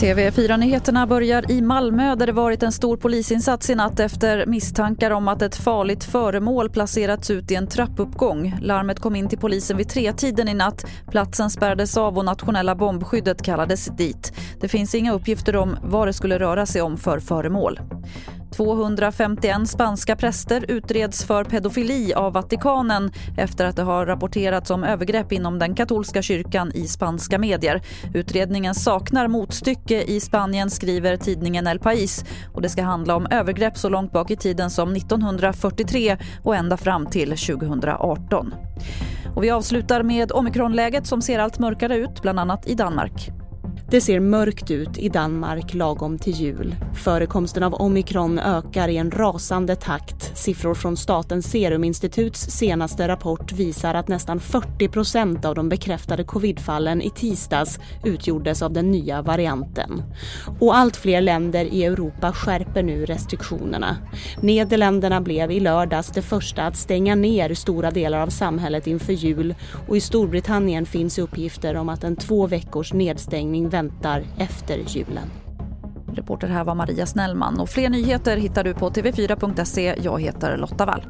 TV4-nyheterna börjar i Malmö där det varit en stor polisinsats i natt efter misstankar om att ett farligt föremål placerats ut i en trappuppgång. Larmet kom in till polisen vid tretiden i natt. Platsen spärrades av och nationella bombskyddet kallades dit. Det finns inga uppgifter om vad det skulle röra sig om för föremål. 251 spanska präster utreds för pedofili av Vatikanen efter att det har rapporterats om övergrepp inom den katolska kyrkan i spanska medier. Utredningen saknar motstycke i Spanien, skriver tidningen El País. Och det ska handla om övergrepp så långt bak i tiden som 1943 och ända fram till 2018. Och vi avslutar med omikronläget som ser allt mörkare ut, bland annat i Danmark. Det ser mörkt ut i Danmark lagom till jul. Förekomsten av omikron ökar i en rasande takt. Siffror från Statens seruminstituts senaste rapport visar att nästan 40 procent av de bekräftade covidfallen i tisdags utgjordes av den nya varianten. Och allt fler länder i Europa skärper nu restriktionerna. Nederländerna blev i lördags det första att stänga ner stora delar av samhället inför jul och i Storbritannien finns uppgifter om att en två veckors nedstängning väntar efter julen. Reporter här var Maria Snellman och fler nyheter hittar du på tv4.se. Jag heter Lotta Wall.